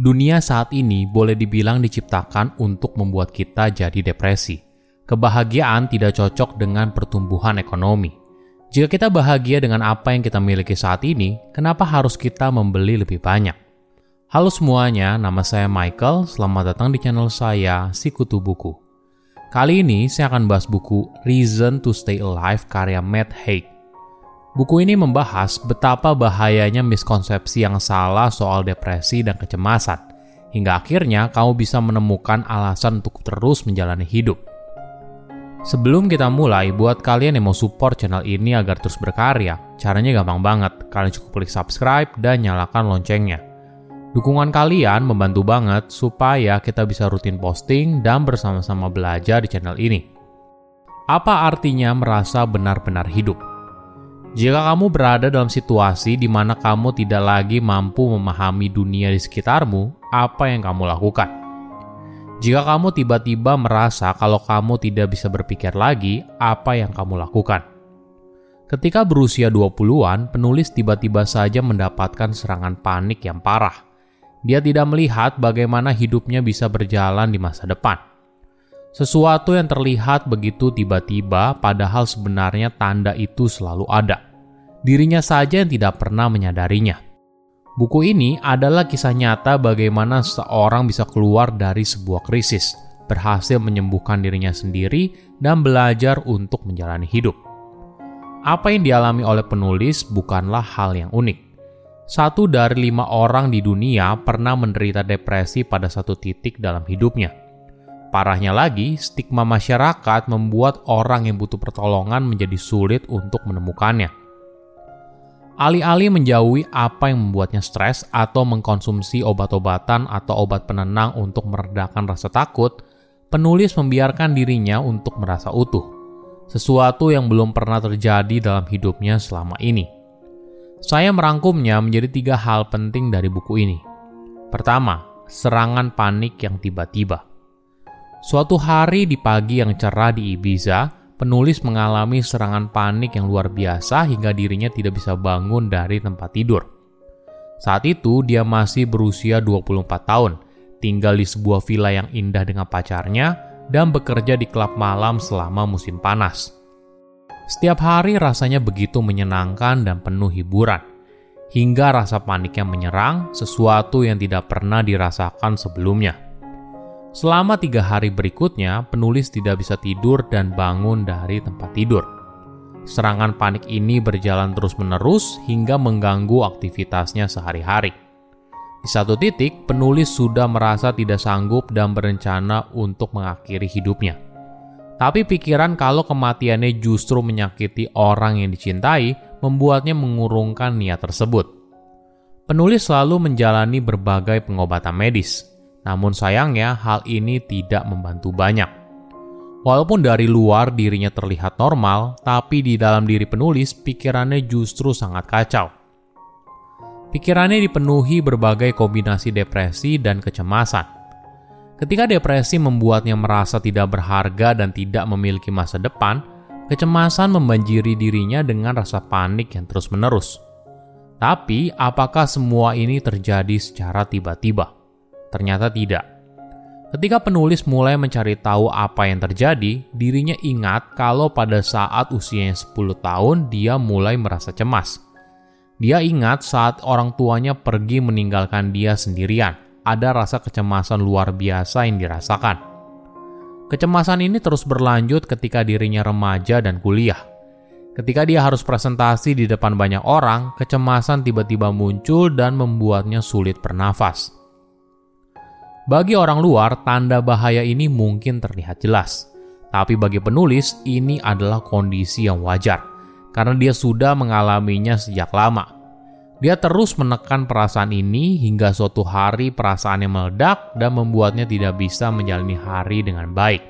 Dunia saat ini boleh dibilang diciptakan untuk membuat kita jadi depresi. Kebahagiaan tidak cocok dengan pertumbuhan ekonomi. Jika kita bahagia dengan apa yang kita miliki saat ini, kenapa harus kita membeli lebih banyak? Halo semuanya, nama saya Michael. Selamat datang di channel saya, Sikutu Buku. Kali ini saya akan bahas buku Reason to Stay Alive karya Matt Haig. Buku ini membahas betapa bahayanya miskonsepsi yang salah soal depresi dan kecemasan, hingga akhirnya kamu bisa menemukan alasan untuk terus menjalani hidup. Sebelum kita mulai, buat kalian yang mau support channel ini agar terus berkarya, caranya gampang banget. Kalian cukup klik subscribe dan nyalakan loncengnya. Dukungan kalian membantu banget supaya kita bisa rutin posting dan bersama-sama belajar di channel ini. Apa artinya merasa benar-benar hidup? Jika kamu berada dalam situasi di mana kamu tidak lagi mampu memahami dunia di sekitarmu, apa yang kamu lakukan? Jika kamu tiba-tiba merasa kalau kamu tidak bisa berpikir lagi, apa yang kamu lakukan? Ketika berusia 20-an, penulis tiba-tiba saja mendapatkan serangan panik yang parah. Dia tidak melihat bagaimana hidupnya bisa berjalan di masa depan. Sesuatu yang terlihat begitu tiba-tiba, padahal sebenarnya tanda itu selalu ada. Dirinya saja yang tidak pernah menyadarinya. Buku ini adalah kisah nyata bagaimana seorang bisa keluar dari sebuah krisis, berhasil menyembuhkan dirinya sendiri, dan belajar untuk menjalani hidup. Apa yang dialami oleh penulis bukanlah hal yang unik. Satu dari lima orang di dunia pernah menderita depresi pada satu titik dalam hidupnya Parahnya lagi, stigma masyarakat membuat orang yang butuh pertolongan menjadi sulit untuk menemukannya. Alih-alih menjauhi apa yang membuatnya stres atau mengkonsumsi obat-obatan atau obat penenang untuk meredakan rasa takut, penulis membiarkan dirinya untuk merasa utuh. Sesuatu yang belum pernah terjadi dalam hidupnya selama ini. Saya merangkumnya menjadi tiga hal penting dari buku ini. Pertama, serangan panik yang tiba-tiba. Suatu hari di pagi yang cerah di Ibiza, penulis mengalami serangan panik yang luar biasa hingga dirinya tidak bisa bangun dari tempat tidur. Saat itu dia masih berusia 24 tahun, tinggal di sebuah villa yang indah dengan pacarnya, dan bekerja di klub malam selama musim panas. Setiap hari rasanya begitu menyenangkan dan penuh hiburan, hingga rasa paniknya menyerang sesuatu yang tidak pernah dirasakan sebelumnya. Selama tiga hari berikutnya, penulis tidak bisa tidur dan bangun dari tempat tidur. Serangan panik ini berjalan terus-menerus hingga mengganggu aktivitasnya sehari-hari. Di satu titik, penulis sudah merasa tidak sanggup dan berencana untuk mengakhiri hidupnya. Tapi pikiran kalau kematiannya justru menyakiti orang yang dicintai membuatnya mengurungkan niat tersebut. Penulis selalu menjalani berbagai pengobatan medis, namun sayangnya hal ini tidak membantu banyak. Walaupun dari luar dirinya terlihat normal, tapi di dalam diri penulis pikirannya justru sangat kacau. Pikirannya dipenuhi berbagai kombinasi depresi dan kecemasan. Ketika depresi membuatnya merasa tidak berharga dan tidak memiliki masa depan, kecemasan membanjiri dirinya dengan rasa panik yang terus-menerus. Tapi, apakah semua ini terjadi secara tiba-tiba? Ternyata tidak. Ketika penulis mulai mencari tahu apa yang terjadi, dirinya ingat kalau pada saat usianya 10 tahun dia mulai merasa cemas. Dia ingat saat orang tuanya pergi meninggalkan dia sendirian, ada rasa kecemasan luar biasa yang dirasakan. Kecemasan ini terus berlanjut ketika dirinya remaja dan kuliah. Ketika dia harus presentasi di depan banyak orang, kecemasan tiba-tiba muncul dan membuatnya sulit bernafas. Bagi orang luar, tanda bahaya ini mungkin terlihat jelas. Tapi bagi penulis, ini adalah kondisi yang wajar, karena dia sudah mengalaminya sejak lama. Dia terus menekan perasaan ini hingga suatu hari perasaannya meledak dan membuatnya tidak bisa menjalani hari dengan baik.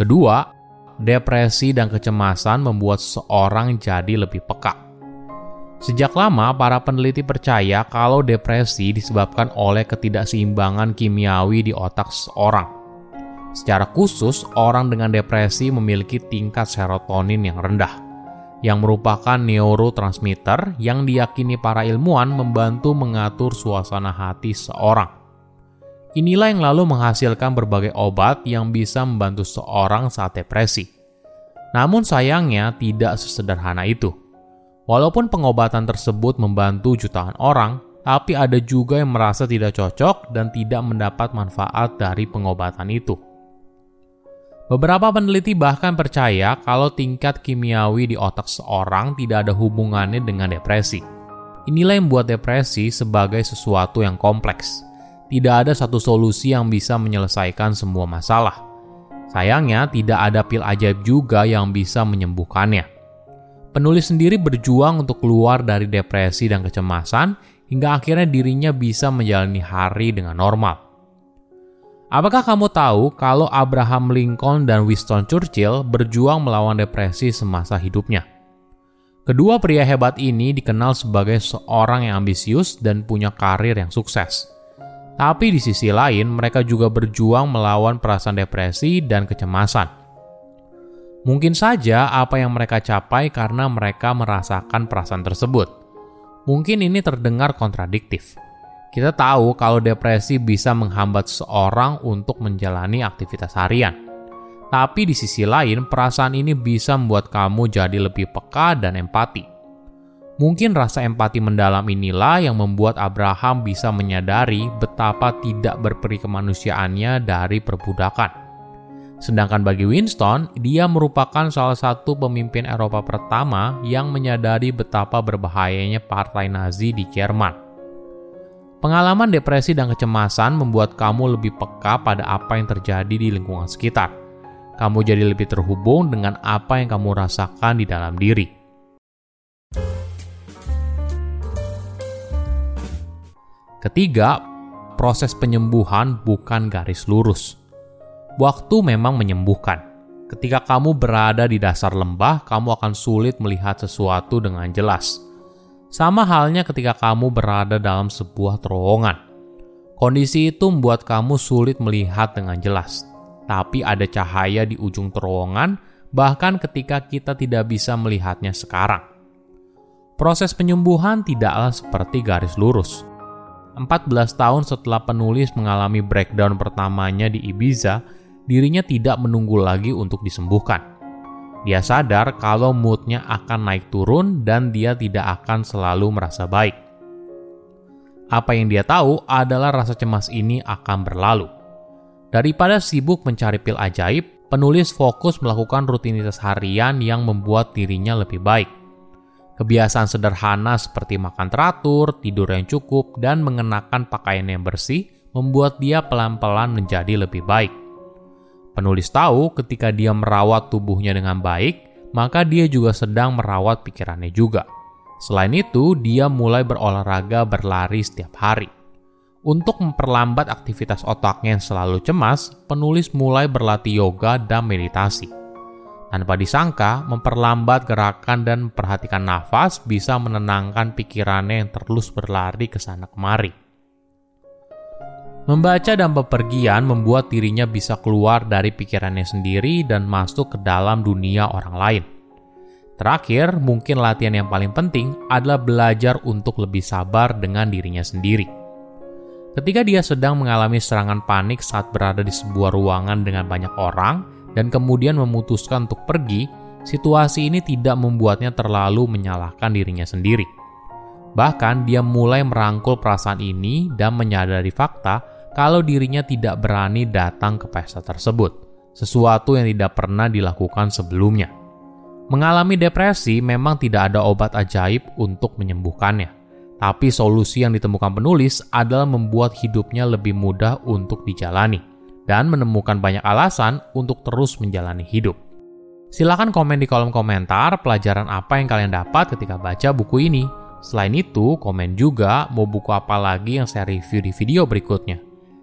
Kedua, depresi dan kecemasan membuat seseorang jadi lebih peka. Sejak lama, para peneliti percaya kalau depresi disebabkan oleh ketidakseimbangan kimiawi di otak seseorang. Secara khusus, orang dengan depresi memiliki tingkat serotonin yang rendah, yang merupakan neurotransmitter yang diyakini para ilmuwan membantu mengatur suasana hati seorang. Inilah yang lalu menghasilkan berbagai obat yang bisa membantu seorang saat depresi. Namun sayangnya tidak sesederhana itu. Walaupun pengobatan tersebut membantu jutaan orang, tapi ada juga yang merasa tidak cocok dan tidak mendapat manfaat dari pengobatan itu. Beberapa peneliti bahkan percaya kalau tingkat kimiawi di otak seorang tidak ada hubungannya dengan depresi. Inilah yang membuat depresi sebagai sesuatu yang kompleks. Tidak ada satu solusi yang bisa menyelesaikan semua masalah. Sayangnya, tidak ada pil ajaib juga yang bisa menyembuhkannya. Penulis sendiri berjuang untuk keluar dari depresi dan kecemasan hingga akhirnya dirinya bisa menjalani hari dengan normal. Apakah kamu tahu kalau Abraham Lincoln dan Winston Churchill berjuang melawan depresi semasa hidupnya? Kedua pria hebat ini dikenal sebagai seorang yang ambisius dan punya karir yang sukses. Tapi di sisi lain, mereka juga berjuang melawan perasaan depresi dan kecemasan. Mungkin saja apa yang mereka capai karena mereka merasakan perasaan tersebut. Mungkin ini terdengar kontradiktif kita tahu kalau depresi bisa menghambat seorang untuk menjalani aktivitas harian. Tapi di sisi lain, perasaan ini bisa membuat kamu jadi lebih peka dan empati. Mungkin rasa empati mendalam inilah yang membuat Abraham bisa menyadari betapa tidak berperi kemanusiaannya dari perbudakan. Sedangkan bagi Winston, dia merupakan salah satu pemimpin Eropa pertama yang menyadari betapa berbahayanya partai Nazi di Jerman. Pengalaman depresi dan kecemasan membuat kamu lebih peka pada apa yang terjadi di lingkungan sekitar. Kamu jadi lebih terhubung dengan apa yang kamu rasakan di dalam diri. Ketiga, proses penyembuhan bukan garis lurus. Waktu memang menyembuhkan. Ketika kamu berada di dasar lembah, kamu akan sulit melihat sesuatu dengan jelas sama halnya ketika kamu berada dalam sebuah terowongan. Kondisi itu membuat kamu sulit melihat dengan jelas, tapi ada cahaya di ujung terowongan, bahkan ketika kita tidak bisa melihatnya sekarang. Proses penyembuhan tidaklah seperti garis lurus. 14 tahun setelah penulis mengalami breakdown pertamanya di Ibiza, dirinya tidak menunggu lagi untuk disembuhkan dia sadar kalau moodnya akan naik turun dan dia tidak akan selalu merasa baik. Apa yang dia tahu adalah rasa cemas ini akan berlalu. Daripada sibuk mencari pil ajaib, penulis fokus melakukan rutinitas harian yang membuat dirinya lebih baik. Kebiasaan sederhana seperti makan teratur, tidur yang cukup, dan mengenakan pakaian yang bersih membuat dia pelan-pelan menjadi lebih baik. Penulis tahu ketika dia merawat tubuhnya dengan baik, maka dia juga sedang merawat pikirannya juga. Selain itu, dia mulai berolahraga berlari setiap hari. Untuk memperlambat aktivitas otaknya yang selalu cemas, penulis mulai berlatih yoga dan meditasi. Tanpa disangka, memperlambat gerakan dan memperhatikan nafas bisa menenangkan pikirannya yang terus berlari ke sana kemari. Membaca dan bepergian membuat dirinya bisa keluar dari pikirannya sendiri dan masuk ke dalam dunia orang lain. Terakhir, mungkin latihan yang paling penting adalah belajar untuk lebih sabar dengan dirinya sendiri. Ketika dia sedang mengalami serangan panik saat berada di sebuah ruangan dengan banyak orang dan kemudian memutuskan untuk pergi, situasi ini tidak membuatnya terlalu menyalahkan dirinya sendiri. Bahkan, dia mulai merangkul perasaan ini dan menyadari fakta kalau dirinya tidak berani datang ke pesta tersebut, sesuatu yang tidak pernah dilakukan sebelumnya. Mengalami depresi memang tidak ada obat ajaib untuk menyembuhkannya, tapi solusi yang ditemukan penulis adalah membuat hidupnya lebih mudah untuk dijalani dan menemukan banyak alasan untuk terus menjalani hidup. Silahkan komen di kolom komentar pelajaran apa yang kalian dapat ketika baca buku ini. Selain itu, komen juga mau buku apa lagi yang saya review di video berikutnya.